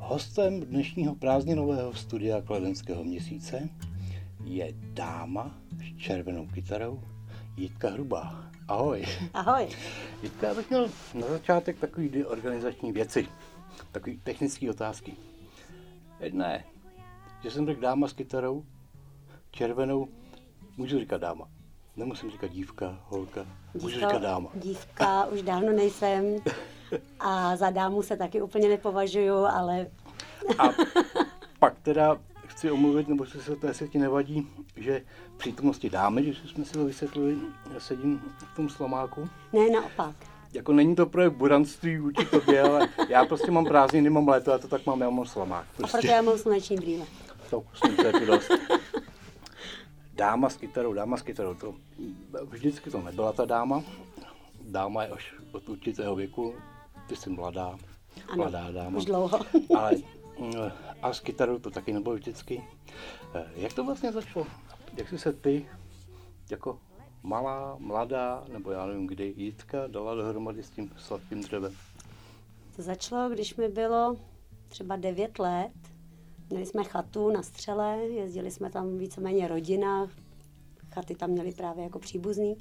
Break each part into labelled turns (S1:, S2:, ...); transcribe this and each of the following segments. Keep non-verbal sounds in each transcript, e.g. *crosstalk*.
S1: Hostem dnešního prázdninového studia Kladenského měsíce je dáma s červenou kytarou Jitka Hrubá. Ahoj.
S2: Ahoj.
S1: Jitka, já bych měl na začátek takový dvě organizační věci, takový technické otázky. Jedna je, že jsem řekl dáma s kytarou, červenou, můžu říkat dáma. Nemusím říkat dívka, holka, můžu
S2: Dívka,
S1: říkat dáma.
S2: Dívka už dávno nejsem *laughs* a za dámu se taky úplně nepovažuju, ale
S1: A pak teda chci omluvit, nebo se to jestli ti nevadí, že v přítomnosti dámy, když jsme si to vysvětlili, já sedím v tom slamáku.
S2: ne naopak.
S1: Jako není to projev buranství vůči tobě, ale já prostě mám prázdniny, mám léto, já to tak mám, já mám slamák.
S2: A
S1: Prostě.
S2: proto já mám sluneční brýle.
S1: To, slunce je dost. Dáma s kytarou, dáma s kytarou, to vždycky to nebyla ta dáma. Dáma je až od určitého věku, ty jsi mladá,
S2: Ano,
S1: mladá dáma.
S2: už dlouho. *laughs*
S1: Ale mm, a s kytarou to taky nebylo vždycky. Eh, Jak to vlastně začalo? Jak jsi se ty jako malá, mladá, nebo já nevím kdy, Jitka dala dohromady s tím sladkým dřevem?
S2: To začalo, když mi bylo třeba 9 let. Měli jsme chatu na střele, jezdili jsme tam víceméně rodina, chaty tam měli právě jako příbuzný.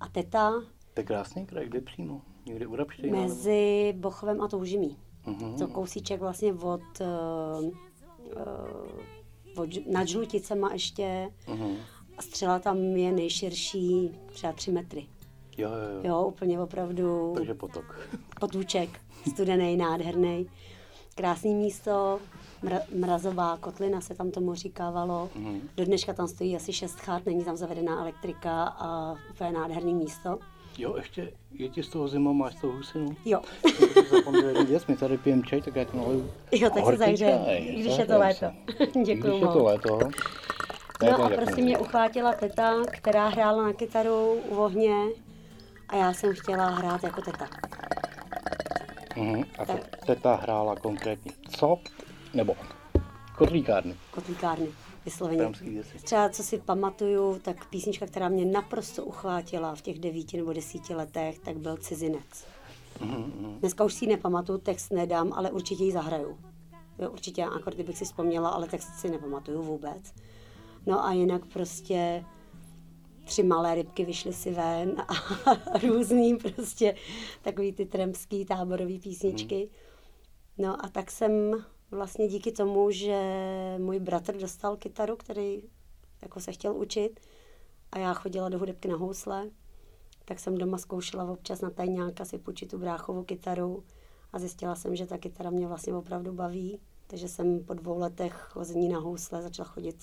S2: A teta
S1: To je krásný kraj, kde přímo? Někde u Rapštejna? nebo?
S2: mezi Bochovem a Toužimí.
S1: Mhm.
S2: To kousíček vlastně od, uh, uh, od nad Žluticema ještě.
S1: Mhm.
S2: A střela tam je nejširší třeba 3 metry.
S1: Jo, jo, jo.
S2: Jo, úplně opravdu
S1: Takže potok. *laughs*
S2: potůček, studený, nádherný. Krásný místo, mra, mrazová kotlina se tam tomu říkávalo.
S1: Mhm.
S2: Do dneška tam stojí asi šest chat, není tam zavedená elektrika a úplně nádherný místo.
S1: Jo, ještě je ti z toho zima, máš z toho husinu?
S2: Jo,
S1: zapomněl věc, my tady pijeme čaj, tak já ti naliju.
S2: jo tak se zahřeje, když je to léto. *laughs* Děkuju
S1: Když je to léto.
S2: No
S1: to
S2: a prostě mě uchvátila teta, která hrála na kytaru u ohně a já jsem chtěla hrát jako teta.
S1: Mhm. A
S2: Tak.
S1: teta hrála konkrétně co? Nebo kotlíkárny.
S2: Kotlíkárny, vysloveně. Třeba co si pamatuju, tak písnička, která mě naprosto uchvátila v těch devíti nebo desíti letech, tak byl Cizinec.
S1: Mhm,
S2: Dneska už si ji nepamatuju, text nedám, ale určitě ji zahraju. Jo, určitě akordy bych si vzpomněla, ale text si nepamatuju vůbec. No a jinak prostě tři malé rybky vyšly si ven a *laughs* různý prostě takový ty trampský táborový písničky. No a tak jsem vlastně díky tomu, že můj bratr dostal kytaru, který jako se chtěl učit a já chodila do hudebky na housle, tak jsem doma zkoušela občas na tajňáka si půjčit tu bráchovou kytaru a zjistila jsem, že ta kytara mě vlastně opravdu baví, takže jsem po dvou letech chození na housle začala chodit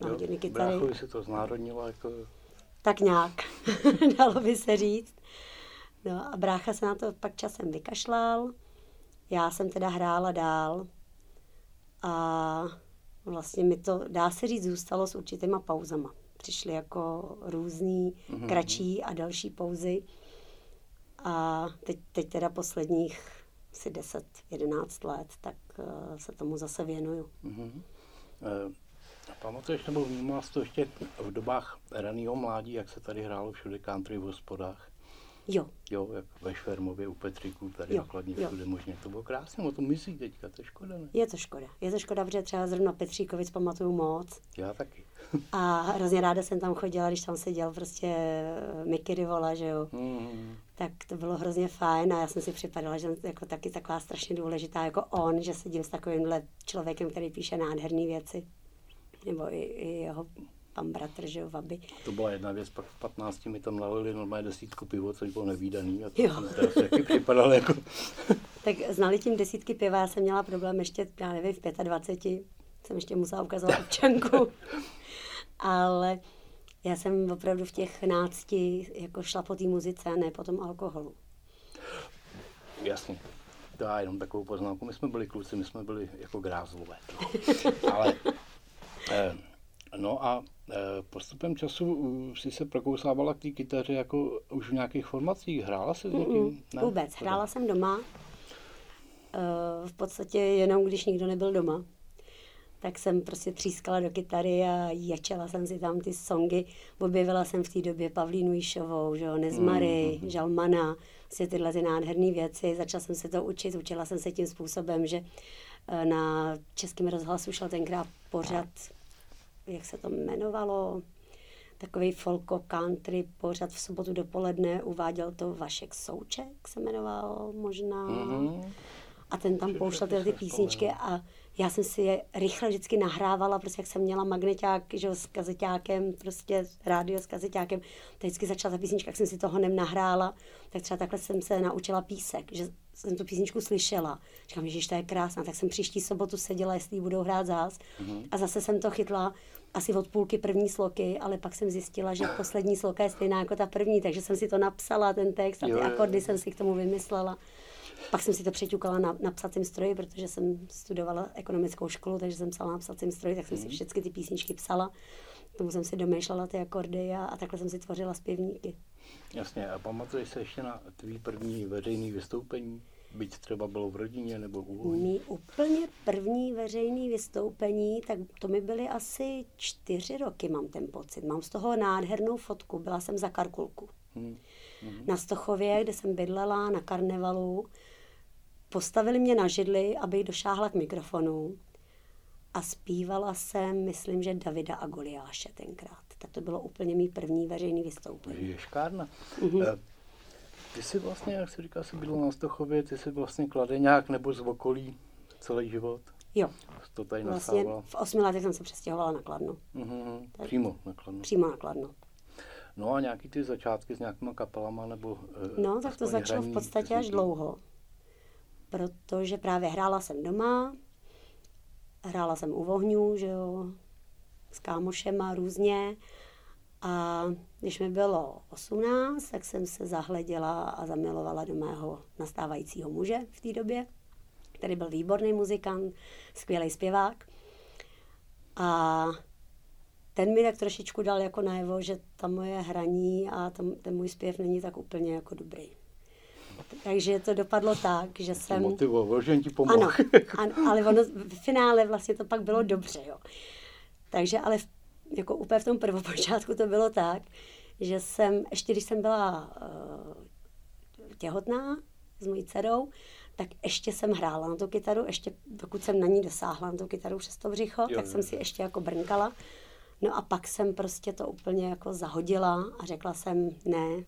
S2: na hodiny kytary.
S1: Bráchovi se to znárodnilo jako...
S2: Tak nějak, *laughs* dalo by se říct. No a brácha se na to pak časem vykašlal. Já jsem teda hrála dál a vlastně mi to, dá se říct, zůstalo s určitýma pauzama. Přišly jako různý,
S1: Mhm.
S2: kratší a další pauzy. A teď, teď teda posledních asi 10-11 let, tak eh, se tomu zase věnuju.
S1: Mhm. Eh, Pamatuješ nebo vnímal jsi to ještě v dobách raného mládí, jak se tady hrálo všude country v hospodách?
S2: Jo,
S1: Jo, jak ve Švermově u Petříků, tady
S2: Jo,
S1: nakladně
S2: jo.
S1: všude možně. To bylo krásné, o tom myslí teďka, to je škoda, ne?
S2: je to škoda. Je to škoda, protože třeba zrovna Petříkovic pamatuju moc.
S1: Já taky. *laughs*
S2: A hrozně ráda jsem tam chodila, když tam seděl prostě Mickey Rivola, že jo.
S1: Mhm.
S2: Tak to bylo hrozně fajn a já jsem si připadala, že jako taky taková strašně důležitá jako on, že sedím s takovýmhle člověkem, který píše nádherné věci. Nebo i, i jeho pan bratr, že jo, Vaby.
S1: To byla jedna věc, pak v 15 mi tam nalili normálně desítku pivo, což bylo nevýdaný. A to
S2: Jo.
S1: jsem teda si taky připadal jako... *laughs*
S2: Tak znali tím desítky piva, já jsem měla problém ještě, já nevím, v 25, jsem ještě musela ukazovat *laughs* občanku. Ale já jsem opravdu v těch nácti jako šla po té muzice a ne po tom alkoholu.
S1: Jasně. To já jenom takovou poznámku. My jsme byli kluci, my jsme byli jako grázlové. No. *laughs* Ale, eh, no a eh, postupem času si se prokousávala k té kytaře jako už v nějakých formacích. Hrála se s někým?
S2: Mm, vůbec. Hrála jsem doma. Eh, V podstatě jenom, když nikdo nebyl doma. Tak jsem prostě třískala do kytary a ječela jsem si tam ty songy. Objevila jsem v té době Pavlínu Jíšovou, že jo, Nezmary, mm. Žalmana, vlastně tyhle ty nádherné věci. Začala jsem se to učit, učila jsem se tím způsobem, že eh, na Českém rozhlasu šel tenkrát pořad, jak se to jmenovalo, takový folko country pořad v sobotu dopoledne, uváděl to Vašek Souček, se jmenoval možná. Mm-hmm. A ten tam pouštěl tyhle ty písničky a já jsem si je rychle vždycky nahrávala, prostě jak jsem měla magneták, že s kazeťákem, prostě rádio s kazeťákem, tak vždycky začala ta písnička, jak jsem si toho nem nahrála, tak třeba takhle jsem se naučila písek, že jsem tu písničku slyšela. Říkám, že to je krásná, tak jsem příští sobotu seděla, jestli ji budou hrát zás. Mm-hmm. A zase jsem to chytla asi od půlky první sloky, ale pak jsem zjistila, že poslední sloka je stejná jako ta první, takže jsem si to napsala, ten text a ty akordy jsem si k tomu vymyslela. Pak jsem si to přeťukala na, na psacím stroji, protože jsem studovala ekonomickou školu, takže jsem psala na psacím stroji, tak jsem si mhm. všechny ty písničky psala. Tomu jsem si domýšlela ty akordy a, a takhle jsem si tvořila zpěvníky.
S1: Jasně, a pamatuješ se ještě na tvý první veřejný vystoupení? Byť třeba bylo v rodině nebo u
S2: Mí úplně první veřejný vystoupení, tak to mi byly asi čtyři roky, mám ten pocit. Mám z toho nádhernou fotku, byla jsem za Karkulku. Hmm. Hmm. Na Stochově, kde jsem bydlela, na karnevalu. Postavili mě na židli, abych došáhla k mikrofonu a zpívala jsem, myslím, že Davida a Goliáše tenkrát. Tak to bylo úplně mý první veřejný vystoupení.
S1: Ješkárna. Mm-hmm. Ty jsi vlastně, jak se říká, jsi bydl na Stochově, ty jsi vlastně kladeňák nebo z okolí celý život?
S2: Jo.
S1: To tady
S2: vlastně v osmi letech jsem se přestěhovala na Kladno.
S1: Mm-hmm. Přímo na Kladno.
S2: Přímo na Kladno.
S1: No a nějaký ty začátky s nějakýma kapelama nebo...
S2: No, tak to začalo v podstatě až dlouho protože právě hrála jsem doma, hrála jsem u vohňů, že jo, s kámošema různě. A když mi bylo 18, tak jsem se zahleděla a zamilovala do mého nastávajícího muže v té době, který byl výborný muzikant, skvělý zpěvák. A ten mi tak trošičku dal jako najevo, že ta moje hraní a ten, ten můj zpěv není tak úplně jako dobrý. Takže to dopadlo tak, že jsem...
S1: Motivoval, že ti pomohl.
S2: Ano, ano, ale ono v finále vlastně to pak bylo dobře, jo. Takže ale v, jako úplně v tom prvopočátku to bylo tak, že jsem, ještě když jsem byla uh, těhotná s mojí dcerou, tak ještě jsem hrála na tu kytaru, ještě dokud jsem na ní dosáhla na tu kytaru přes to břicho, jo, tak jo. jsem si ještě jako brnkala. No a pak jsem prostě to úplně jako zahodila a řekla jsem, ne,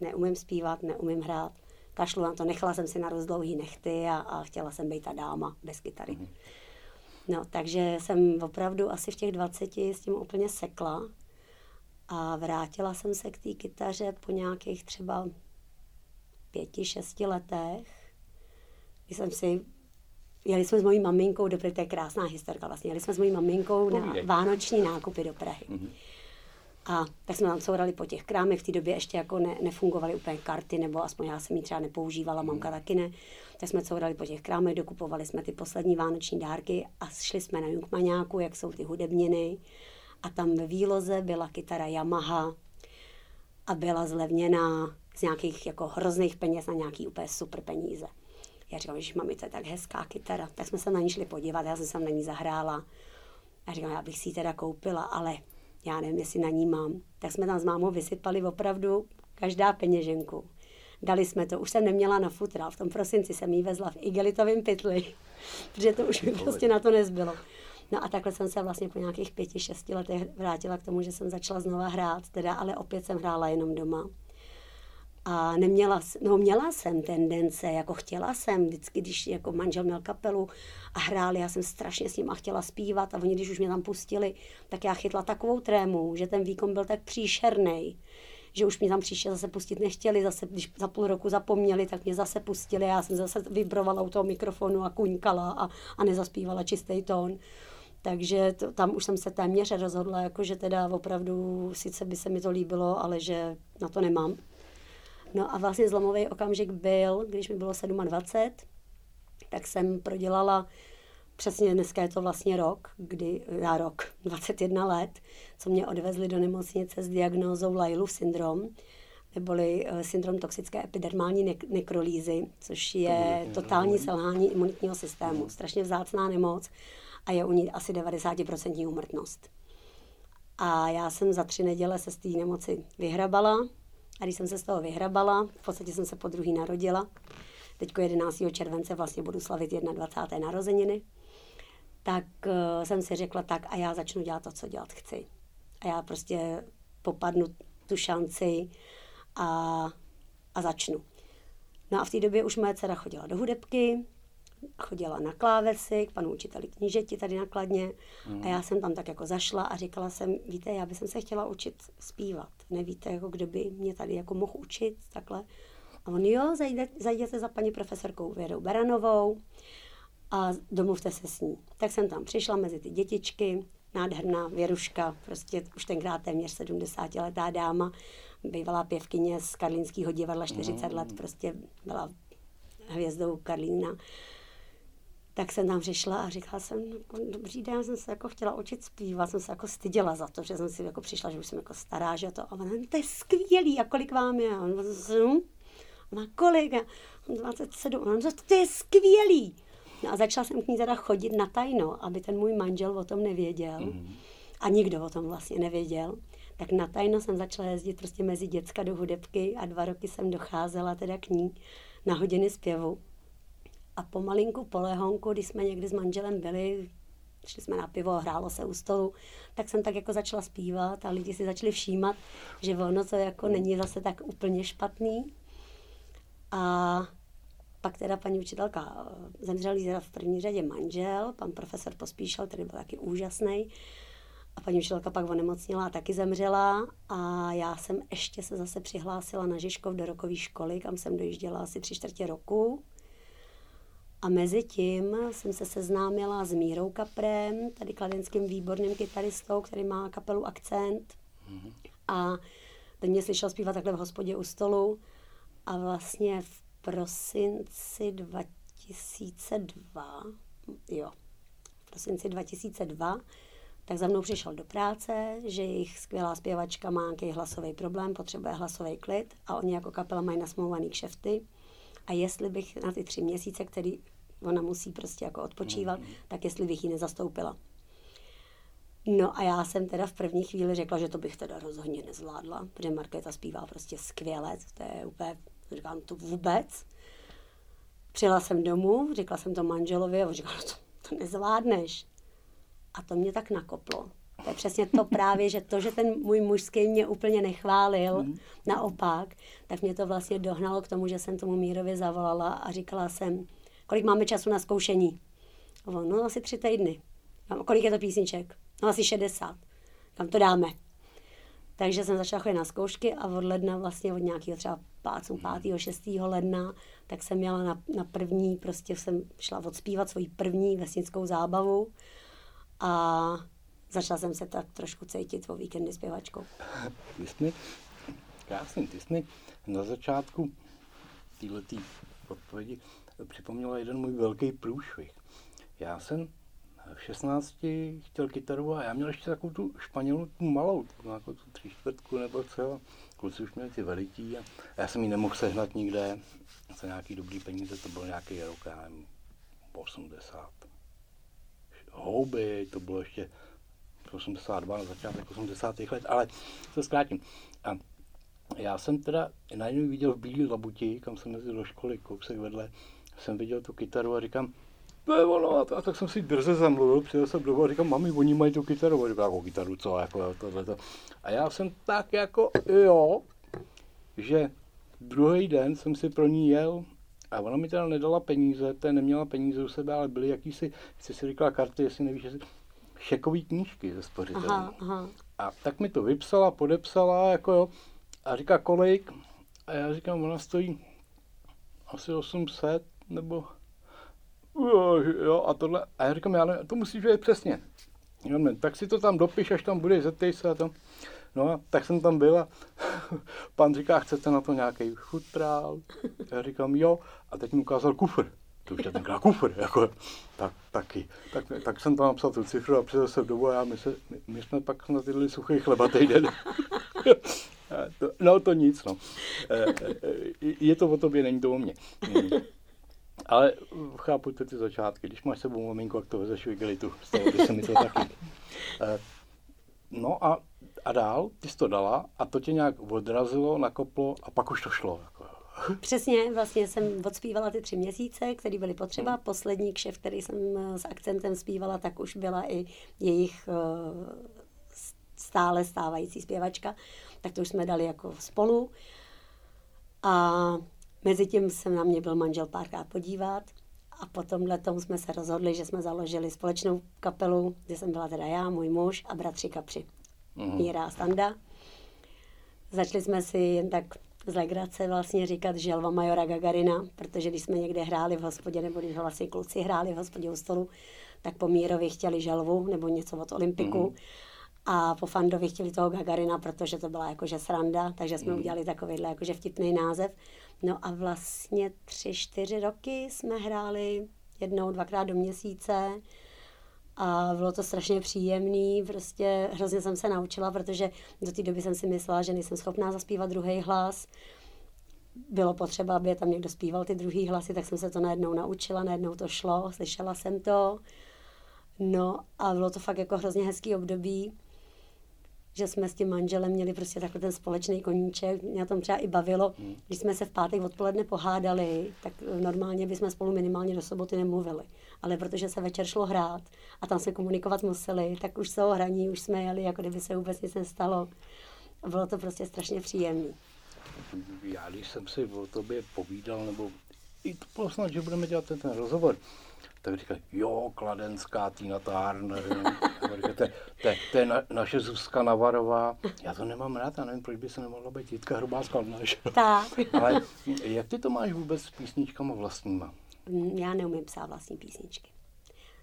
S2: neumím zpívat, neumím hrát kašlu na to, nechala jsem si na rozdlouhý nechty a, a chtěla jsem být ta dáma bez kytary. Mm-hmm. No, takže jsem opravdu asi v těch 20 s tím úplně sekla a vrátila jsem se k té kytaře po nějakých třeba pěti, šesti letech, kdy jsem si Jeli jsme s mojí maminkou do Prahy, to je krásná historka vlastně, jeli jsme s mojí maminkou na vánoční nákupy do Prahy. Mm-hmm. A tak jsme tam courali po těch krámech, v té době ještě jako ne, nefungovaly úplně karty, nebo aspoň já jsem ji třeba nepoužívala, mamka hmm. taky ne. Tak jsme courali po těch krámech, dokupovali jsme ty poslední vánoční dárky a šli jsme na Junkmaňáku, jak jsou ty hudebniny. A tam ve výloze byla kytara Yamaha a byla zlevněná z nějakých jako hrozných peněz na nějaký úplně super peníze. Já říkám, že mami, to je tak hezká kytara. Tak jsme se na ní šli podívat, já jsem se na ní zahrála. A říkám, já bych si ji teda koupila, ale já nevím, jestli na ní mám. Tak jsme tam s mámou vysypali opravdu každá peněženku. Dali jsme to, už jsem neměla na futra, v tom prosinci jsem ji vezla v igelitovém pytli, *laughs* protože to už mi prostě na to nezbylo. No a takhle jsem se vlastně po nějakých pěti, šesti letech vrátila k tomu, že jsem začala znova hrát, teda ale opět jsem hrála jenom doma. A neměla, no měla jsem tendence, jako chtěla jsem, vždycky, když jako manžel měl kapelu a hráli, já jsem strašně s ním a chtěla zpívat a oni, když už mě tam pustili, tak já chytla takovou trému, že ten výkon byl tak příšerný, že už mě tam příště zase pustit nechtěli, zase když za půl roku zapomněli, tak mě zase pustili, já jsem zase vibrovala u toho mikrofonu a kuňkala a, a nezaspívala čistý tón. Takže to, tam už jsem se téměř rozhodla, jako že teda opravdu, sice by se mi to líbilo, ale že na to nemám. No a vlastně zlomový okamžik byl, když mi bylo 27, tak jsem prodělala přesně dneska je to vlastně rok, kdy, já rok, *laughs* 21 let, co mě odvezli do nemocnice s diagnózou Lailu syndrom, neboli eh, syndrom toxické epidermální ne- nekrolízy, což je totální selhání imunitního systému. Strašně vzácná nemoc a je u ní asi 90% úmrtnost. A já jsem za tři neděle se z té nemoci vyhrabala, a když jsem se z toho vyhrabala, v podstatě jsem se po druhý narodila, teďko 11. července vlastně budu slavit 21. narozeniny, tak uh, jsem si řekla tak a já začnu dělat to, co dělat chci. A já prostě popadnu tu šanci a, a začnu. No a v té době už moje dcera chodila do hudebky, chodila na klávesy k panu učiteli knížeti tady na Kladně mm. a já jsem tam tak jako zašla a říkala jsem, víte, já bych se chtěla učit zpívat. Nevíte, jako kdo by mě tady jako mohl učit takhle. A on, jo, zajde, zajděte za paní profesorkou Věrou Baranovou a domluvte se s ní. Tak jsem tam přišla mezi ty dětičky, nádherná Věruška, prostě už tenkrát téměř 70 letá dáma, bývalá pěvkyně z Karlínského divadla 40 mm. let, prostě byla hvězdou Karlína tak jsem tam přišla a říkala jsem, no, dobrý den, jsem se jako chtěla učit zpívat, jsem se jako styděla za to, že jsem si jako přišla, že už jsem jako stará, že to, a ona, no, to je skvělý, a kolik vám je? A on, a má kolik? A on 27, a on, to je skvělý. No a začala jsem k ní teda chodit na tajno, aby ten můj manžel o tom nevěděl. Mm-hmm. A nikdo o tom vlastně nevěděl. Tak na tajno jsem začala jezdit prostě mezi děcka do hudebky a dva roky jsem docházela teda k ní na hodiny zpěvu a pomalinku, polehonku, když jsme někdy s manželem byli, šli jsme na pivo, hrálo se u stolu, tak jsem tak jako začala zpívat a lidi si začali všímat, že ono to jako není zase tak úplně špatný. A pak teda paní učitelka eh, zemřel jí v první řadě manžel, pan profesor Pospíšel, který byl taky úžasný. A paní učitelka pak onemocnila a taky zemřela. A já jsem ještě se zase přihlásila na Žižkov do rokové školy, kam jsem dojížděla asi tři čtvrtě roku. A mezi tím jsem se seznámila s Mírou Kaprem, tady kladenským výborným kytaristou, který má kapelu Akcent. Mm-hmm. A ten mě slyšel zpívat takhle v hospodě u stolu. A vlastně v prosinci 2002, jo, v prosinci 2002, tak za mnou přišel do práce, že jejich skvělá zpěvačka má nějaký hlasový problém, potřebuje hlasový klid a oni jako kapela mají nasmouvaný kšefty a jestli bych na ty tři měsíce, který ona musí prostě jako odpočívat, mm. tak jestli bych ji nezastoupila. No a já jsem teda v první chvíli řekla, že to bych teda rozhodně nezvládla, protože Markéta zpívá prostě skvěle, to je úplně, říkám to vůbec. Přijela jsem domů, řekla jsem to manželovi a on říkal, no to, to nezvládneš. A to mě tak nakoplo. To je přesně to právě, že to, že ten můj mužský mě úplně nechválil, mm. naopak, tak mě to vlastně dohnalo k tomu, že jsem tomu Mírovi zavolala a říkala jsem, kolik máme času na zkoušení. A on, no asi tři týdny. A kolik je to písniček? No asi 60. Kam to dáme? Takže jsem začala chodit na zkoušky a od ledna vlastně od nějakého třeba 5. 5. 6. ledna, tak jsem měla na, na první, prostě jsem šla odspívat svoji první vesnickou zábavu a začala jsem se tak trošku cítit o víkendy zpěvačkou.
S1: Ty jsi krásný, ty jsi na začátku této odpovědi připomněla jeden můj velký průšvih. Já jsem v 16 chtěl kytaru a já měl ještě takovou tu španělu, tu malou, tu, jako tu tři čtvrtku nebo co. Kluci už měli ty veliký a já jsem ji nemohl sehnat nikde. Za nějaký dobrý peníze, to byl nějaký rok, já nevím, 80. Houby, to bylo ještě 82 na začátek 80. let, ale to zkrátím. A já jsem teda najednou viděl v Bílý labuti, kam jsem jezdil do školy, kousek vedle, jsem viděl tu kytaru a říkám, to je ono. A, a tak jsem si drze zamluvil, přijel jsem domů a říkám, mami, oni mají tu kytaru. A říkám, jako kytaru, co, jako tohle. A já jsem tak jako, jo, že druhý den jsem si pro ní jel a ona mi teda nedala peníze, to neměla peníze u sebe, ale byly jakýsi, jsi si říkala karty, jestli nevíš, jestli šekový knížky ze spořitelů. Aha, aha. A tak mi to vypsala, podepsala, jako jo, a říká kolik, a já říkám, ona stojí asi 800, nebo jo, jo, a tohle, a já říkám, já ne, to musíš vědět přesně. Jo, ne, tak si to tam dopiš, až tam bude, zeptej se a to. No a tak jsem tam byl a *laughs* pan říká, chcete na to nějaký futrál? Já říkám, jo, a teď mi ukázal kufr. To už je tenkrát kufr, jako, tak, taky. Tak, tak jsem tam napsal tu cifru a přišel jsem domů a já, my, se, my, my jsme pak na tyhle suchý chleba týden. *laughs* no to nic, no. Eh, eh, je to o tobě, není to o mně. Ale chápu ty, ty začátky. Když máš sebou maminku, jak to vezeš v igelitu. Stalo by se mi to taky. Eh, no a, a dál, ty jsi to dala a to tě nějak odrazilo, nakoplo a pak už to šlo. Jako,
S2: Přesně, vlastně jsem odspívala ty tři měsíce, které byly potřeba. Hmm. Poslední kšef, který jsem eh, s akcentem zpívala, tak už byla i jejich uh, stále stávající zpěvačka. Tak to už jsme dali jako spolu. A mezi tím se na mě byl manžel párkrát podívat. A potom tom jsme se rozhodli, že jsme založili společnou kapelu, kde jsem byla teda já, můj muž a bratři kapři. Mm. Míra a Standa. Začali jsme si jen tak z legrace vlastně říkat želva majora Gagarina, protože když jsme někde hráli v hospodě, nebo když vlastně kluci hráli v hospodě u stolu, tak po Mírovi chtěli želvu nebo něco od Olympiku. Mm. A po Fandovi chtěli toho Gagarina, protože to byla jakože sranda, takže jsme mm. udělali takovýhle jakože vtipný název. No a vlastně tři, čtyři roky jsme hráli jednou, dvakrát do měsíce a bylo to strašně příjemný, prostě hrozně jsem se naučila, protože do té doby jsem si myslela, že nejsem schopná zaspívat druhý hlas. Bylo potřeba, aby tam někdo zpíval ty druhý hlasy, tak jsem se to najednou naučila, najednou to šlo, slyšela jsem to. No a bylo to fakt jako hrozně hezký období že jsme s tím manželem měli prostě takhle ten společný koníček. Mě tom třeba i bavilo, hmm. když jsme se v pátek odpoledne pohádali, tak normálně bychom spolu minimálně do soboty nemluvili. Ale protože se večer šlo hrát a tam se komunikovat museli, tak už toho hraní už jsme jeli, jako kdyby se vůbec nic nestalo. Bylo to prostě strašně příjemné.
S1: Já když jsem si o tobě povídal, nebo i to bylo snad, že budeme dělat ten, ten rozhovor, tak říkají, jo, Kladenská, Tina Turner, to, to, to je na, naše Zuzka Navarová. Já to nemám rád, já nevím, proč by se nemohla být Jitka Hrubá skladná.
S2: Tak.
S1: Ale jak ty to máš vůbec s písničkama vlastníma?
S2: Mm, já neumím psát vlastní písničky.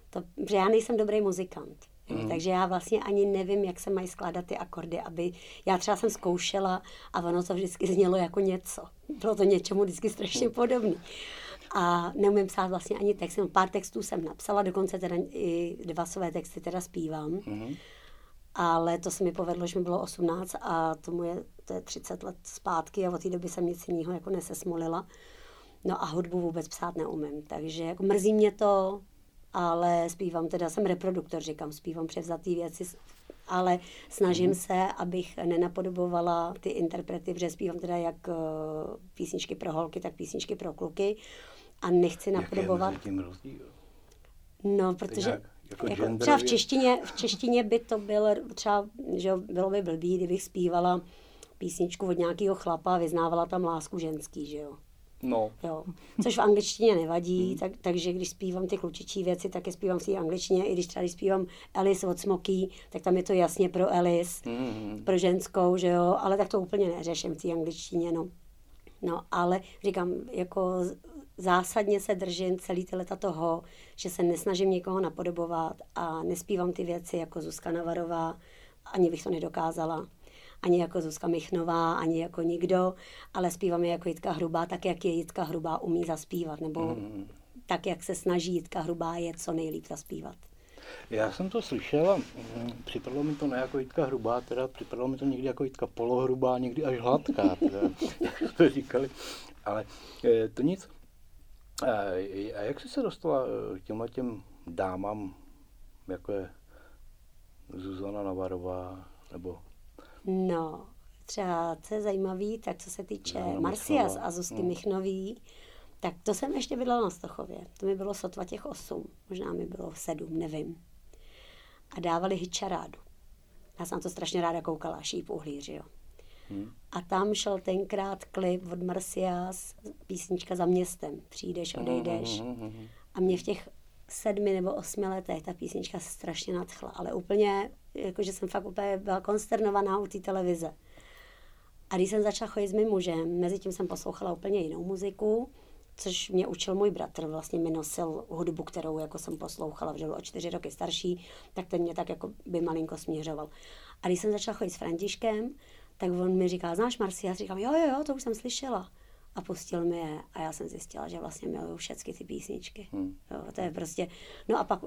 S2: To, protože já nejsem dobrý muzikant. Mm. Takže já vlastně ani nevím, jak se mají skládat ty akordy, aby... Já třeba jsem zkoušela a ono to vždycky znělo jako něco. Bylo to něčemu vždycky strašně podobné a neumím psát vlastně ani text, jenom pár textů jsem napsala, dokonce teda i dva své texty teda zpívám. Mm-hmm. Ale to se mi povedlo, že mi bylo 18 a tomu je, to je 30 let zpátky a od té doby jsem nic jiného jako nesesmolila. No a hudbu vůbec psát neumím, takže jako mrzí mě to, ale zpívám teda, jsem reproduktor, říkám, zpívám převzatý věci, ale snažím mm-hmm. se, abych nenapodobovala ty interprety, protože zpívám teda jak uh, písničky pro holky, tak písničky pro kluky a nechci napodobovat.
S1: Jaký je rozdíl?
S2: No, protože jak, jako jako třeba v češtině, v češtině by to bylo třeba, že bylo by blbý, kdybych zpívala písničku od nějakého chlapa a vyznávala tam lásku ženský, že jo.
S1: No.
S2: Jo. Což v angličtině nevadí, mm. tak, takže když zpívám ty klučičí věci, tak je zpívám si angličtině. I když třeba když zpívám Alice od Smoky, tak tam je to jasně pro Alice, mm. pro ženskou, že jo, ale tak to úplně neřeším v té angličtině, no. No, ale říkám, jako zásadně se držím celý ty leta toho, že se nesnažím někoho napodobovat a nespívám ty věci jako Zuzka Navarová, ani bych to nedokázala, ani jako Zuzka Michnová, ani jako nikdo, ale zpívám je jako Jitka Hrubá, tak jak je Jitka Hrubá umí zaspívat, nebo mm. tak, jak se snaží Jitka Hrubá je co nejlíp zaspívat.
S1: Já jsem to slyšela, mm, připadlo mi to ne jako Jitka hrubá, teda připadlo mi to někdy jako Jitka polohrubá, někdy až hladká, teda, *laughs* jak to říkali. Ale e, to nic. A jak jsi se dostala eh, k těmhle těm dámám, jako je Zuzana Navarová, nebo...
S2: No, třeba, co je zajímavý, tak co se týče no, Marcias a Zuzky no. Michnový, tak to jsem ještě bydlela na Stochově. To mi bylo sotva těch osm, možná mi bylo sedm, nevím. A dávali hitčarádu. Já jsem na to strašně ráda koukala, šíp uhlí, že jo. Hmm. A tam šel tenkrát klip od Marcias, písnička za městem. Přijdeš, hmm, odejdeš. Hmm. A mě v těch sedmi nebo osmi letech ta písnička strašně nadchla. Ale úplně, jakože jsem fakt úplně byla konsternovaná u té televize. A když jsem začala chodit s mým mužem, mezi tím jsem poslouchala úplně jinou muziku, což mě učil můj bratr, vlastně mi nosil hudbu, kterou jako jsem poslouchala, protože byl o čtyři roky starší, tak ten mě tak jako by malinko směřoval. A když jsem začala chodit s Františkem, tak on mi říká, znáš Marci? Já říkám, jo, jo, jo, to už jsem slyšela. A pustil mi je a já jsem zjistila, že vlastně miluju všechny ty písničky. Hmm. Jo, to je prostě, no a pak,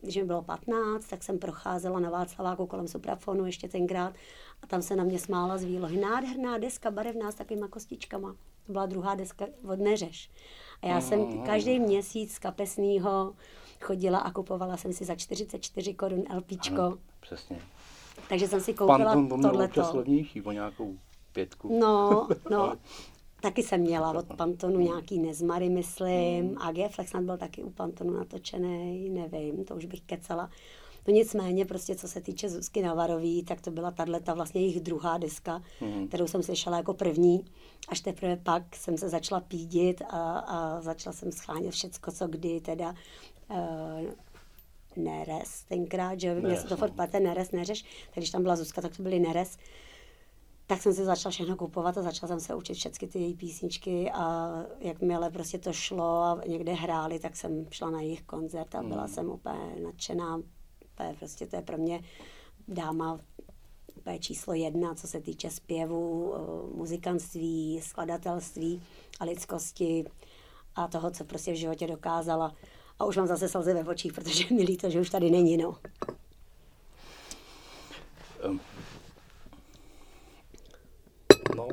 S2: když mi bylo 15, tak jsem procházela na Václaváku kolem suprafonu ještě tenkrát a tam se na mě smála z výlohy. Nádherná deska, barevná s takovýma kostičkama. To byla druhá deska od Neřeš. A já jsem každý měsíc z kapesního chodila a kupovala jsem si za 44 korun LPčko. Ano,
S1: přesně.
S2: Takže jsem si koupila
S1: Pan,
S2: tohleto.
S1: Pan levnější, o nějakou pětku.
S2: No, *laughs* no. Taky jsem měla od Pantonu nějaký nezmary, myslím. AG Flex snad byl taky u Pantonu natočený, nevím, to už bych kecala. No nicméně, prostě co se týče Zuzky Navarový, tak to byla tato vlastně jejich druhá deska, mm. kterou jsem slyšela jako první. Až teprve pak jsem se začala pídit a, a začala jsem schánět všecko, co kdy teda uh, Neres tenkrát, že mě se to furt plete Neres, Neřeš, tak když tam byla Zuzka, tak to byly Neres tak jsem si začala všechno kupovat a začala jsem se učit všechny ty její písničky a jakmile prostě to šlo a někde hráli, tak jsem šla na jejich koncert a byla mm. jsem úplně nadšená. Úplně prostě to je pro mě dáma úplně číslo jedna, co se týče zpěvu, muzikantství, skladatelství a lidskosti a toho, co prostě v životě dokázala. A už mám zase slzy ve očích, protože mi líto, že už tady není, no. Um
S1: No.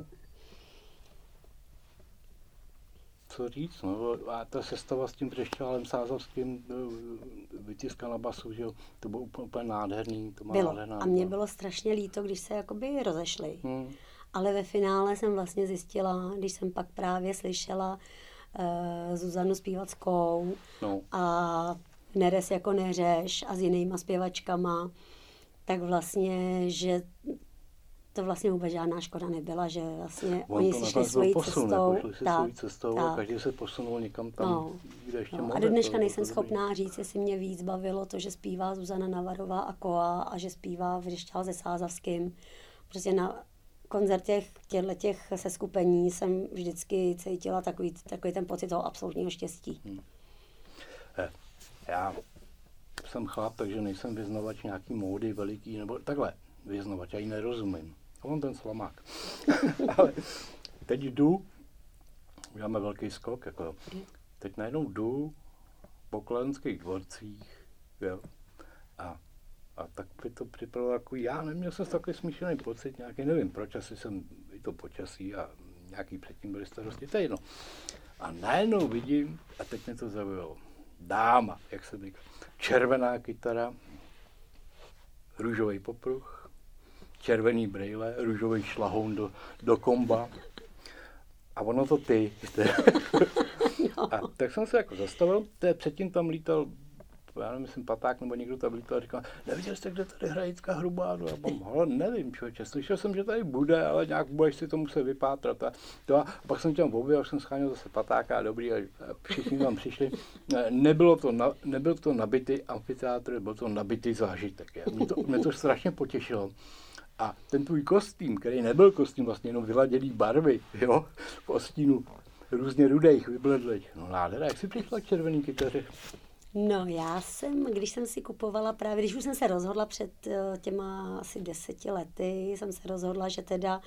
S1: Co říct, no, a ta sestava s tím Třešťálem Sázavským eh, vytiska na basu, že jo, to bylo úplně, úplně nádherný. To má
S2: bylo. Nádherná, a mě bylo strašně líto, když se jakoby rozešli. Hmm. Ale ve finále jsem vlastně zjistila, když jsem pak právě slyšela uh, Zuzanu zpívackou no. a Neres jako neřeš a s jinýma zpěvačkama, tak vlastně, že to vlastně vůbec žádná škoda nebyla, že vlastně
S1: On oni si šli svojí posun, cestou. Jako šli si tak, svojí cestou tak. a každý se posunul někam tam, no. kde ještě no.
S2: A do dneška nejsem to schopná říct, jestli mě víc bavilo to, že zpívá Zuzana Navarová a Koa a že zpívá Vřešťál se Sázavským. Prostě na koncertech těchto těch seskupení jsem vždycky cítila takový, takový ten pocit toho absolutního štěstí. Hmm.
S1: Eh, já jsem chlap, takže nejsem vyznavač nějaký módy veliký, nebo takhle, vyznavač, já ji nerozumím on ten slamák. *laughs* Ale teď jdu, uděláme velký skok, jako teď najednou jdu po klenských dvorcích, jo, a, a tak by to připravilo jako já, neměl jsem takový smíšený pocit, nějaký, nevím proč, asi jsem i to počasí a nějaký předtím byly starosti, to je jedno. A najednou vidím, a teď mě to zaujalo, dáma, jak se říká, červená kytara, růžový popruh, červený brejle, růžový šlahoun do, do komba. A ono to ty. *laughs* A tak jsem se jako zastavil, předtím tam lítal já nevím, myslím Paták nebo někdo tam lítal a říkal, neviděl jste, kde tady hraje Jitka Hrubá? Já mám, ale nevím, člověče, slyšel jsem, že tady bude, ale nějak budeš si to muset vypátrat. A, to a pak jsem těm objevil, jsem scháněl zase Patáka, dobrý, a všichni tam přišli. Nebylo to, na, nebyl to nabitý amfiteátr, byl to nabitý zážitek. Mě to, mě to strašně potěšilo. A ten tvůj kostým, který nebyl kostým, vlastně jenom vyladěný barvy, jo, v ostínu různě rudých, vybledlých. No nádhera, jak jsi přišla k červený kytaře?
S2: No já jsem, když jsem si kupovala právě, když už jsem se rozhodla před eh, těma asi deseti lety, jsem se rozhodla, že teda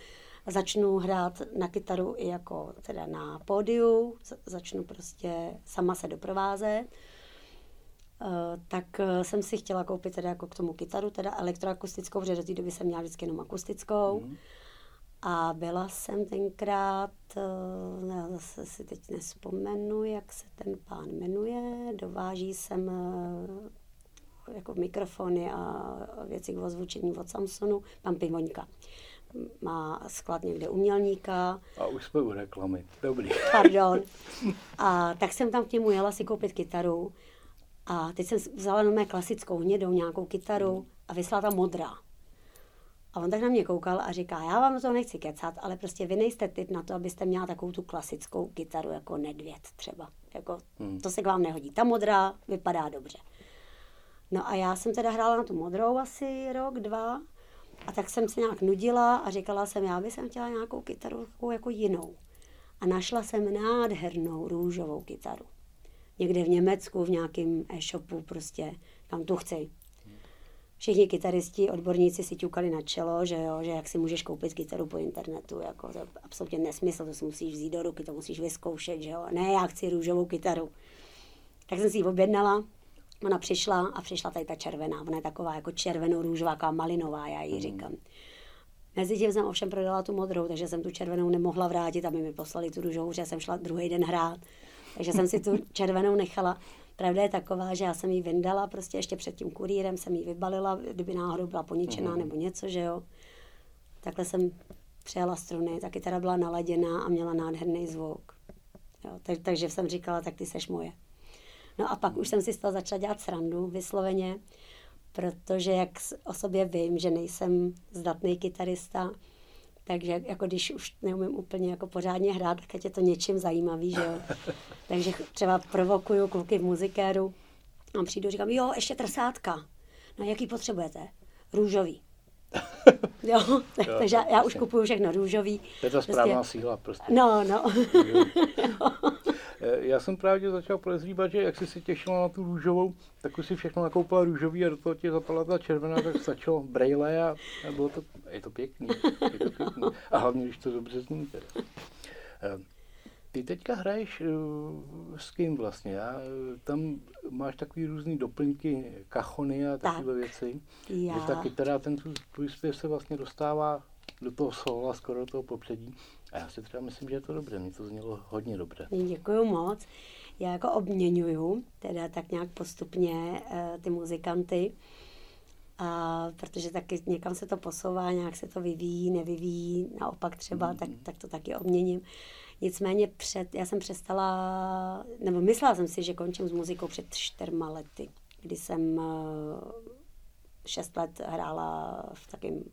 S2: začnu hrát na kytaru i jako teda na pódiu, začnu prostě sama se doprovázet. Eh, tak eh, jsem si chtěla koupit teda jako k tomu kytaru, teda elektroakustickou, protože do té doby jsem měla vždycky jenom akustickou. Mm. A byla jsem tenkrát, eh, já zase si teď nespomenu, jak se ten pán jmenuje, dováží jsem jako mikrofony a věci k ozvučení od Samsonu, pan Pivoňka. Má sklad někde umělníka.
S1: A už jsme u reklamy, dobrý. *laughs*
S2: Pardon. A tak jsem tam k němu jela si koupit kytaru a teď jsem vzala mé klasickou hnědou nějakou kytaru a vyslala tam modrá. A on tak na mě koukal a říká, já vám to nechci kecat, ale prostě vy nejste typ na to, abyste měla takovou tu klasickou kytaru jako nedvěd třeba. Jako, hmm. To se k vám nehodí. Ta modrá vypadá dobře. No a já jsem teda hrála na tu modrou asi rok, dva. A tak jsem se nějak nudila a říkala jsem, já bych chtěla nějakou kytaru jako jinou. A našla jsem nádhernou růžovou kytaru někde v Německu, v nějakém e-shopu prostě, tam tu chci. Všichni kytaristi, odborníci si ťukali na čelo, že jo, že jak si můžeš koupit kytaru po internetu, jako to je absolutně nesmysl, to si musíš vzít do ruky, to musíš vyzkoušet, že jo. Ne, já chci růžovou kytaru. Tak jsem si ji objednala, ona přišla a přišla tady ta červená, ona je taková jako červeno-růžová, taková malinová, já jí mm. říkám. Mezi tím jsem ovšem prodala tu modrou, takže jsem tu červenou nemohla vrátit, aby mi poslali tu růžovou, že jsem šla druhý den hrát. Takže jsem si tu *laughs* červenou nechala. Pravda je taková, že já jsem ji vyndala, prostě ještě před tím kurýrem jsem ji vybalila, kdyby náhodou byla poničená uh-huh. nebo něco, že jo. Takhle jsem přijela struny, ta kytara byla naladěná a měla nádherný zvuk. Jo, tak, takže jsem říkala, tak ty seš moje. No a pak už jsem si z toho začala dělat srandu vysloveně, protože jak o sobě vím, že nejsem zdatný kytarista, takže jako když už neumím úplně jako pořádně hrát, tak je to něčím zajímavý, že jo. *laughs* Takže třeba provokuju kluky v muzikéru a přijdu a říkám, jo, ještě trsátka. No jaký potřebujete? Růžový. *laughs* jo, jo, *laughs* takže já, já už kupuju všechno růžový.
S1: To je ta správná prostě, síla prostě.
S2: No, no.
S1: Já jsem právě začal podezřívat, že jak jsi si těšila na tu růžovou, tak už si všechno nakoupila růžový a do toho ti zapala ta červená, tak stačilo brejle a, a bylo to, je to pěkný, je to pěkný. A hlavně, když to dobře zní teda. Eh, ty teďka hraješ uh, s kým vlastně? Já, tam máš takový různý doplňky, kachony a takové tak. věci. Já. Že ta kytara, ten tvůj zpěv se vlastně dostává do toho sola, skoro do toho popředí. A já si třeba myslím, že je to dobré, mně to znělo hodně dobře.
S2: Děkuji moc. Já jako obměňuju, teda tak nějak postupně uh, ty muzikanty, a protože taky někam se to posouvá, nějak se to vyvíjí, nevyvíjí, naopak třeba, mm-hmm. tak, tak to taky obměním. Nicméně před, já jsem přestala, nebo myslela jsem si, že končím s muzikou před čtyřma lety, kdy jsem uh, šest let hrála v takém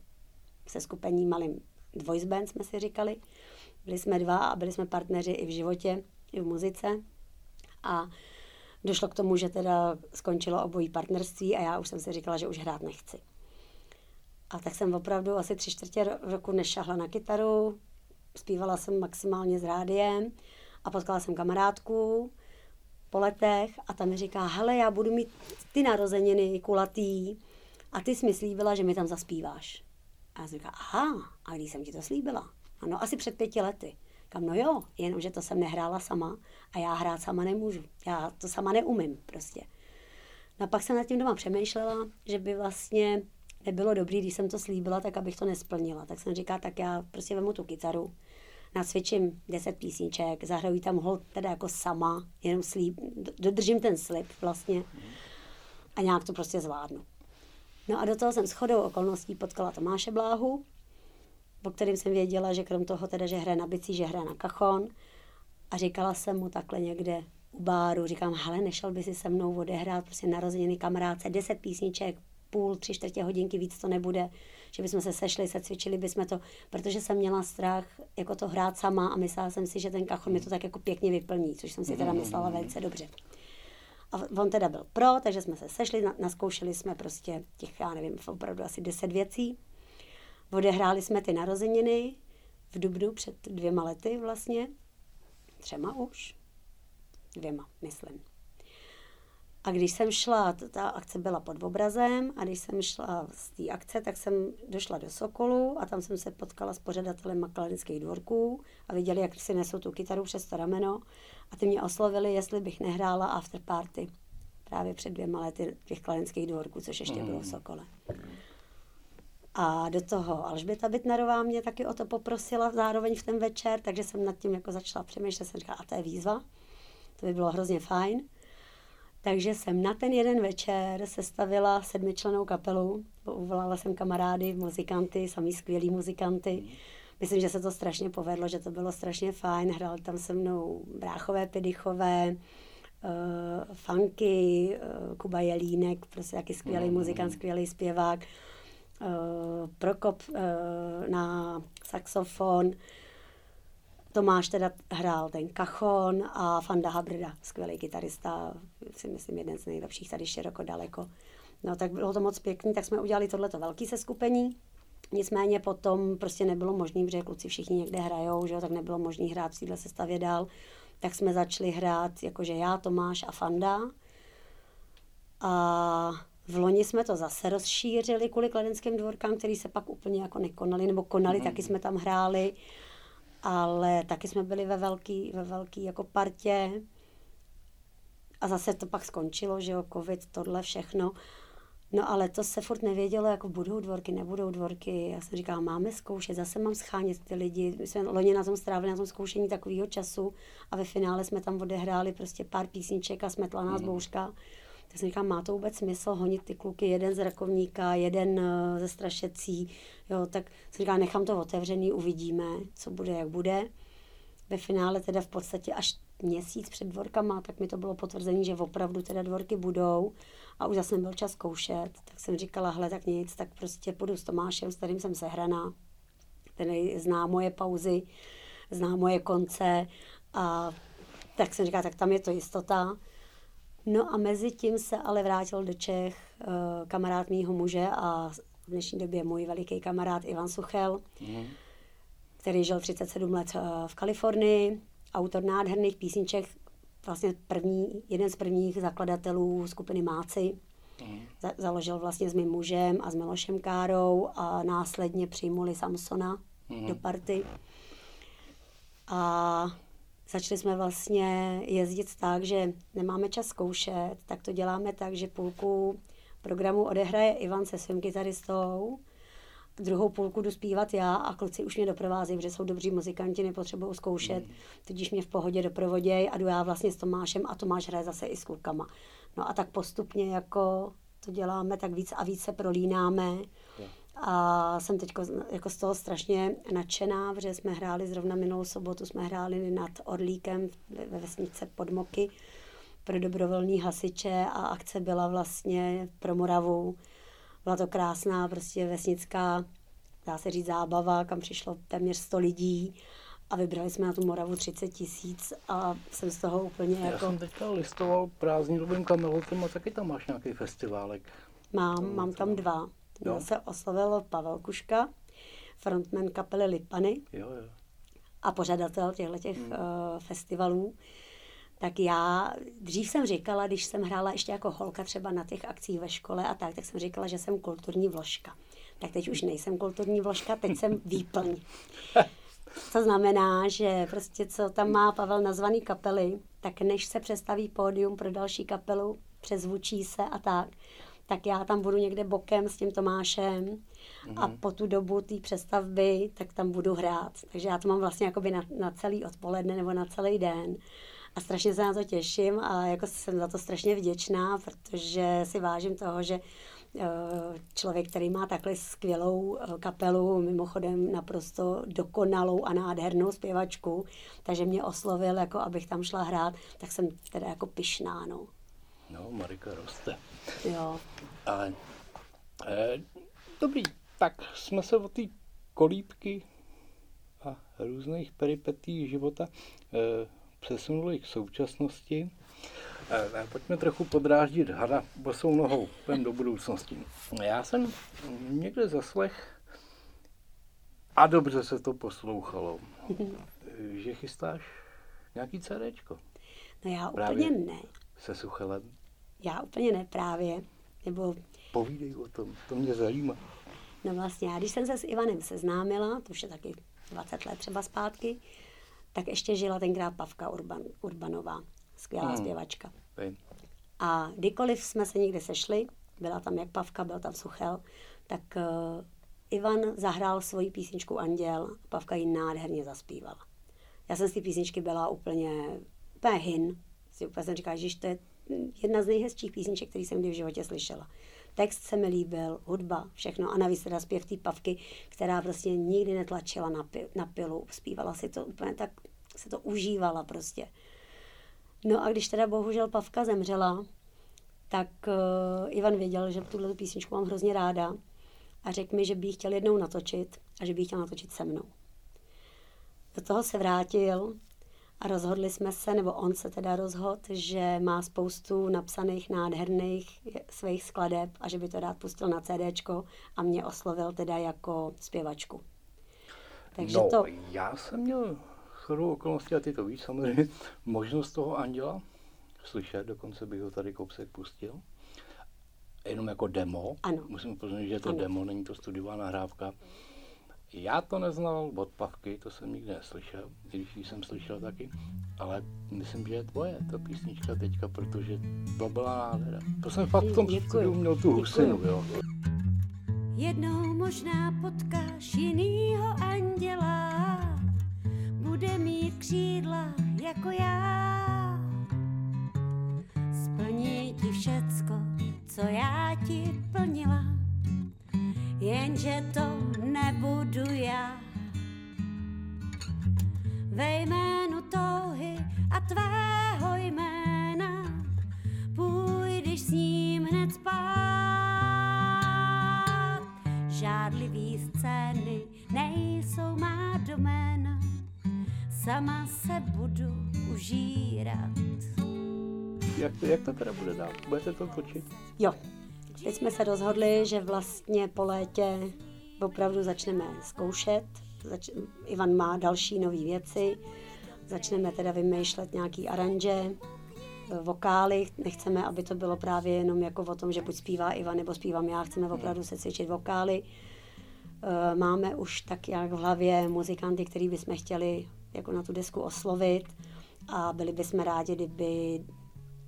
S2: seskupení malým voice band, jsme si říkali. Byli jsme dva a byli jsme partneři i v životě, i v muzice. A došlo k tomu, že teda skončilo obojí partnerství a já už jsem si říkala, že už hrát nechci. A tak jsem opravdu asi tři čtvrtě roku nešahla na kytaru, zpívala jsem maximálně s rádiem a potkala jsem kamarádku po letech a ta mi říká, hele, já budu mít ty narozeniny kulatý a ty jsi mi slíbila, že mi tam zaspíváš. A já jsem říkala, aha, a když jsem ti to slíbila? Ano, asi před pěti lety. Kam, no jo, jenomže to jsem nehrála sama a já hrát sama nemůžu. Já to sama neumím prostě. No a pak jsem nad tím doma přemýšlela, že by vlastně nebylo dobrý, když jsem to slíbila, tak abych to nesplnila. Tak jsem říkala, tak já prostě vemu tu kytaru, nacvičím 10 písniček, zahraju tam hol teda jako sama, jenom slíb, dodržím ten slib vlastně a nějak to prostě zvládnu. No a do toho jsem shodou okolností potkala Tomáše Bláhu, po kterým jsem věděla, že krom toho teda, že hraje na bicí, že hraje na kachon. A říkala jsem mu takhle někde u báru, říkám, hele, nešel by si se mnou odehrát prostě narozeniny kamarádce, deset písniček, půl, tři čtvrtě hodinky, víc to nebude, že bychom se sešli, se cvičili bychom to, protože jsem měla strach jako to hrát sama a myslela jsem si, že ten kachon mi to tak jako pěkně vyplní, což jsem si teda myslela velice dobře. A on teda byl pro, takže jsme se sešli, naskoušeli jsme prostě těch, já nevím, opravdu asi deset věcí. Odehráli jsme ty narozeniny v Dubnu před dvěma lety vlastně. Třema už. Dvěma, myslím. A když jsem šla, ta akce byla pod obrazem, a když jsem šla z té akce, tak jsem došla do Sokolu a tam jsem se potkala s pořadatelem makladinských dvorků a viděli, jak si nesou tu kytaru přes to rameno a ty mě oslovili, jestli bych nehrála after party právě před dvěma lety těch kladenských dvorků, což ještě bylo v mm. Sokole. A do toho Alžběta Bitnerová mě taky o to poprosila zároveň v ten večer, takže jsem nad tím jako začala přemýšlet, jsem říkala, a to je výzva, to by bylo hrozně fajn. Takže jsem na ten jeden večer sestavila sedmičlenou kapelu, uvolala jsem kamarády, muzikanty, samý skvělí muzikanty. Myslím, že se to strašně povedlo, že to bylo strašně fajn. Hrál tam se mnou bráchové, pidychové, uh, funky, uh, Kuba Jelínek, prostě jaký skvělý mm. muzikant, skvělý zpěvák, uh, Prokop uh, na saxofon, Tomáš teda hrál ten kachon a Fanda Habrda, skvělý kytarista, si myslím jeden z nejlepších tady široko daleko. No tak bylo to moc pěkný, tak jsme udělali tohleto velké seskupení. Nicméně potom prostě nebylo možné, protože kluci všichni někde hrajou, že jo, tak nebylo možné hrát v téhle sestavě dál. Tak jsme začali hrát jakože já, Tomáš a Fanda. A v loni jsme to zase rozšířili kvůli kladenským dvorkám, který se pak úplně jako nekonali, nebo konali, mm-hmm. taky jsme tam hráli ale taky jsme byli ve velký, ve velký jako partě a zase to pak skončilo, že jo, covid, tohle všechno. No ale to se furt nevědělo, jako budou dvorky, nebudou dvorky. Já jsem říkala, máme zkoušet, zase mám schánět ty lidi. My jsme loni na tom strávili, na tom zkoušení takového času a ve finále jsme tam odehráli prostě pár písniček a smetla nás mm. bouřka. Tak jsem říkala, má to vůbec smysl honit ty kluky, jeden z rakovníka, jeden eh, ze strašecí, jo, tak jsem říkala, nechám to otevřený, uvidíme, co bude, jak bude. Ve finále teda v podstatě až měsíc před dvorkama, tak mi to bylo potvrzení, že opravdu teda dvorky budou a už zase byl čas zkoušet, tak jsem říkala, hle, tak nic, tak prostě půjdu s Tomášem, s kterým jsem sehraná, ten zná moje pauzy, zná moje konce a tak jsem říkala, tak tam je to jistota. No a mezi tím se ale vrátil do Čech uh, kamarád mýho muže a v dnešní době můj veliký kamarád Ivan Suchel, mm. který žil 37 let uh, v Kalifornii, autor nádherných písniček, vlastně první, jeden z prvních zakladatelů skupiny Máci. Mm. Za, založil vlastně s mým mužem a s Milošem Károu a následně přijmuli Samsona mm. do party. A začali jsme vlastně jezdit tak, že nemáme čas zkoušet, tak to děláme tak, že půlku programu odehraje Ivan se svým kytaristou, druhou půlku jdu zpívat já a kluci už mě doprovází, protože jsou dobří muzikanti, nepotřebují zkoušet, mm. tudíž mě v pohodě doprovodějí a jdu já vlastně s Tomášem a Tomáš hraje zase i s klukama. No a tak postupně jako to děláme, tak víc a víc se prolínáme. A jsem teď jako z toho strašně nadšená, protože jsme hráli zrovna minulou sobotu, jsme hráli nad Orlíkem ve vesnice Podmoky pro dobrovolní hasiče a akce byla vlastně pro Moravu. Byla to krásná prostě vesnická, dá se říct, zábava, kam přišlo téměř 100 lidí a vybrali jsme na tu Moravu 30 tisíc a jsem z toho úplně
S1: Já
S2: jako...
S1: jsem teďka listoval prázdninovým kamelotem a taky tam máš nějaký festiválek.
S2: Mám, mám tam dva. Mě se oslovil Pavel Kuška, frontman kapely Lipany
S1: jo, jo.
S2: a pořadatel těchto těch hmm. uh, festivalů. Tak já, dřív jsem říkala, když jsem hrála ještě jako holka třeba na těch akcích ve škole a tak, tak jsem říkala, že jsem kulturní vložka. Tak teď už nejsem kulturní vložka, teď jsem *laughs* výplň. Co znamená, že prostě co tam má Pavel nazvaný kapely, tak než se přestaví pódium pro další kapelu, přezvučí se a tak, tak já tam budu někde bokem s tím Tomášem mm-hmm. a mhm. po tu dobu té přestavby, tak tam budu hrát. Takže já to mám vlastně jakoby na, na celý odpoledne nebo na celý den. A strašně se na to těším a jako jsem za to strašně vděčná, protože si vážím toho, že eh, člověk, který má takhle skvělou eh, kapelu, mimochodem naprosto dokonalou a nádhernou zpěvačku, takže mě oslovil, jako abych tam šla hrát, tak jsem teda jako pyšná, no.
S1: No, Marika roste.
S2: Jo.
S1: Ale, eh, dobrý, tak jsme se o té kolíbky a různých peripetí života eh, přesunuli k současnosti. Eh, pojďme trochu podráždit hada bosou nohou do budoucnosti. Já jsem někde zaslech a dobře se to poslouchalo, že chystáš nějaký CDčko.
S2: No já Právě úplně ne.
S1: Se Suchelem.
S2: Já úplně ne právě. Nebo...
S1: Povídej o tom, to mě zajímá.
S2: No vlastně, já když jsem se s Ivanem seznámila, to už je taky 20 let třeba zpátky, tak ještě žila tenkrát Pavka Urban, Urbanová, skvělá hmm. zpěvačka. Vím. A kdykoliv jsme se někde sešli, byla tam jak Pavka, byl tam Suchel, tak uh, Ivan zahrál svoji písničku Anděl, Pavka ji nádherně zaspívala. Já jsem z té písničky byla úplně, úplně hin. Si úplně jsem říkala, že to je jedna z nejhezčích písniček, který jsem kdy v životě slyšela. Text se mi líbil, hudba, všechno a navíc teda zpěv té pavky, která prostě nikdy netlačila na, pi, na pilu, zpívala si to úplně tak, se to užívala prostě. No a když teda bohužel Pavka zemřela, tak uh, Ivan věděl, že tuhle písničku mám hrozně ráda a řekl mi, že by ji chtěl jednou natočit a že by ji chtěl natočit se mnou. Do toho se vrátil a rozhodli jsme se, nebo on se teda rozhodl, že má spoustu napsaných nádherných svých skladeb a že by to rád pustil na CDčko a mě oslovil teda jako zpěvačku.
S1: Takže no, to... já jsem měl chodou okolností, a ty to víš samozřejmě, *laughs* možnost toho Anděla slyšet, dokonce bych ho tady kousek pustil. Jenom jako demo.
S2: Ano.
S1: Musím upozornit, že je to ano. demo, není to studiová nahrávka. Já to neznal od Pavky, to jsem nikdy neslyšel, když jsem slyšel taky, ale myslím, že je tvoje ta písnička teďka, protože to byla nádhera. To jsem fakt v tom studiu měl tu husinu, jo.
S3: Jednou možná potkáš jinýho anděla, bude mít křídla jako já. Splní ti všecko, co já ti plnila. Jenže to nebudu já. Ve jménu touhy a tvého jména půjdeš s ním hned spát. Žádlivý scény nejsou má doména, sama se budu užírat.
S1: Jak to, jak to teda bude dál? Budete to točit?
S2: Jo, teď jsme se rozhodli, že vlastně po létě opravdu začneme zkoušet. Zač- Ivan má další nové věci. Začneme teda vymýšlet nějaký aranže, vokály. Nechceme, aby to bylo právě jenom jako o tom, že buď zpívá Ivan nebo zpívám já. Chceme opravdu se cvičit vokály. Eh, Máme už tak jak v hlavě muzikanty, který bychom chtěli jako na tu desku oslovit a byli bychom rádi, kdyby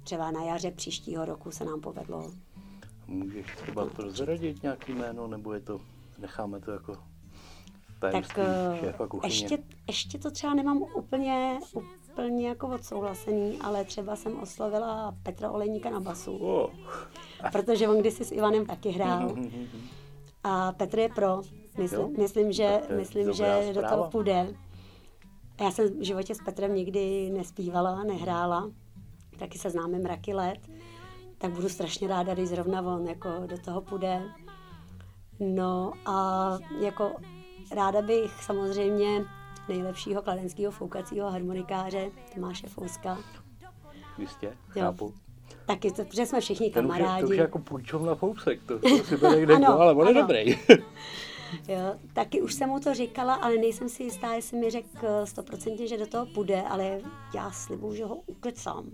S2: třeba na jaře příštího roku se nám povedlo.
S1: Můžeš třeba prozradit nějaký jméno, nebo je to, necháme to jako
S2: Tak
S1: tajemství
S2: eh,
S1: šéfa kuchyně?
S2: ještě, ještě to třeba nemám úplně, úplně jako odsouhlasený, ale třeba jsem oslovila Petra Olejníka na basu,
S1: O,
S2: protože on kdysi s Ivanem taky hrál. A Petr je pro.
S1: Jo?
S2: Myslím, myslím že, myslím, že do toho půjde. Já jsem v životě s Petrem nikdy nespívala, nehrála. Taky se známe mraky let. Tak budu strašně ráda, když zrovna on jako do toho půjde. No a jako ráda bych samozřejmě nejlepšího kladenského foukacího harmonikáře Tomáše Fouska.
S1: jistě, chápu.
S2: Taky, to, protože jsme všichni
S1: Ten už, je,
S2: kamarádi.
S1: to už je jako půjčovna fousek, to, to si bere kde *laughs*
S2: Ano,
S1: ale on je dobrý. *laughs* *laughs*
S2: Jo, taky už jsem mu to říkala, ale nejsem si jistá, jestli mi řekl stoprocentně, že do toho půjde, ale já slibuju, že ho ukecám.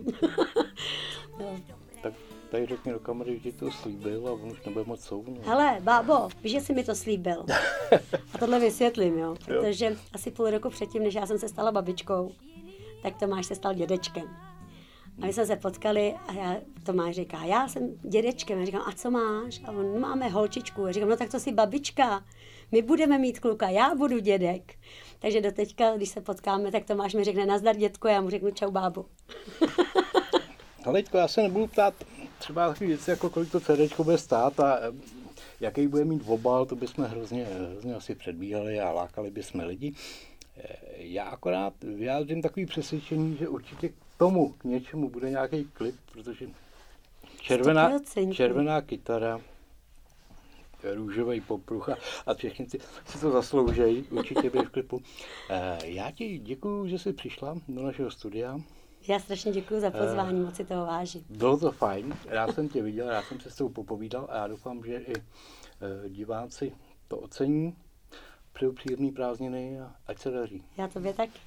S2: Jo.
S1: tak tady řekni do kamery, že to slíbil a on už nebude moc souvnout.
S2: Hele, bábo, víš, že jsi mi to slíbil. A tohle vysvětlím, jo, protože asi půl roku předtím, než já jsem se stala babičkou, tak Tomáš se stal dědečkem. A my jsme se potkali a já, Tomáš říká, já jsem dědečkem. Já říkám, a co máš? A on, máme holčičku. Já říkám, no tak to si babička. My budeme mít kluka, já budu dědek. Takže do teďka, když se potkáme, tak Tomáš mi řekne, nazdar dětko, já mu řeknu čau bábu. *laughs*
S1: Haleďko, já se nebudu ptát třeba takové věci, jako kolik to CD bude stát a jaký bude mít obal, to bychom hrozně, hrozně asi předbíhali a lákali bychom lidi. Eh, Já akorát vyjádřím takový přesvědčení, že určitě k tomu, k něčemu bude nějaký klip, protože červená, červená kytara, růžový popruch a, a všechny ty si to zasloužejí, určitě bude v klipu. Eh, Já ti děkuji, že jsi přišla do našeho studia.
S2: Já strašně děkuji za pozvání, moc si toho vážím.
S1: Bylo to fajn, rád jsem tě viděl, rád jsem se s tou popovídal a já doufám, že i eh, diváci to ocení. Přeju příjemný prázdniny a ať se daří.
S2: Já tobě taky.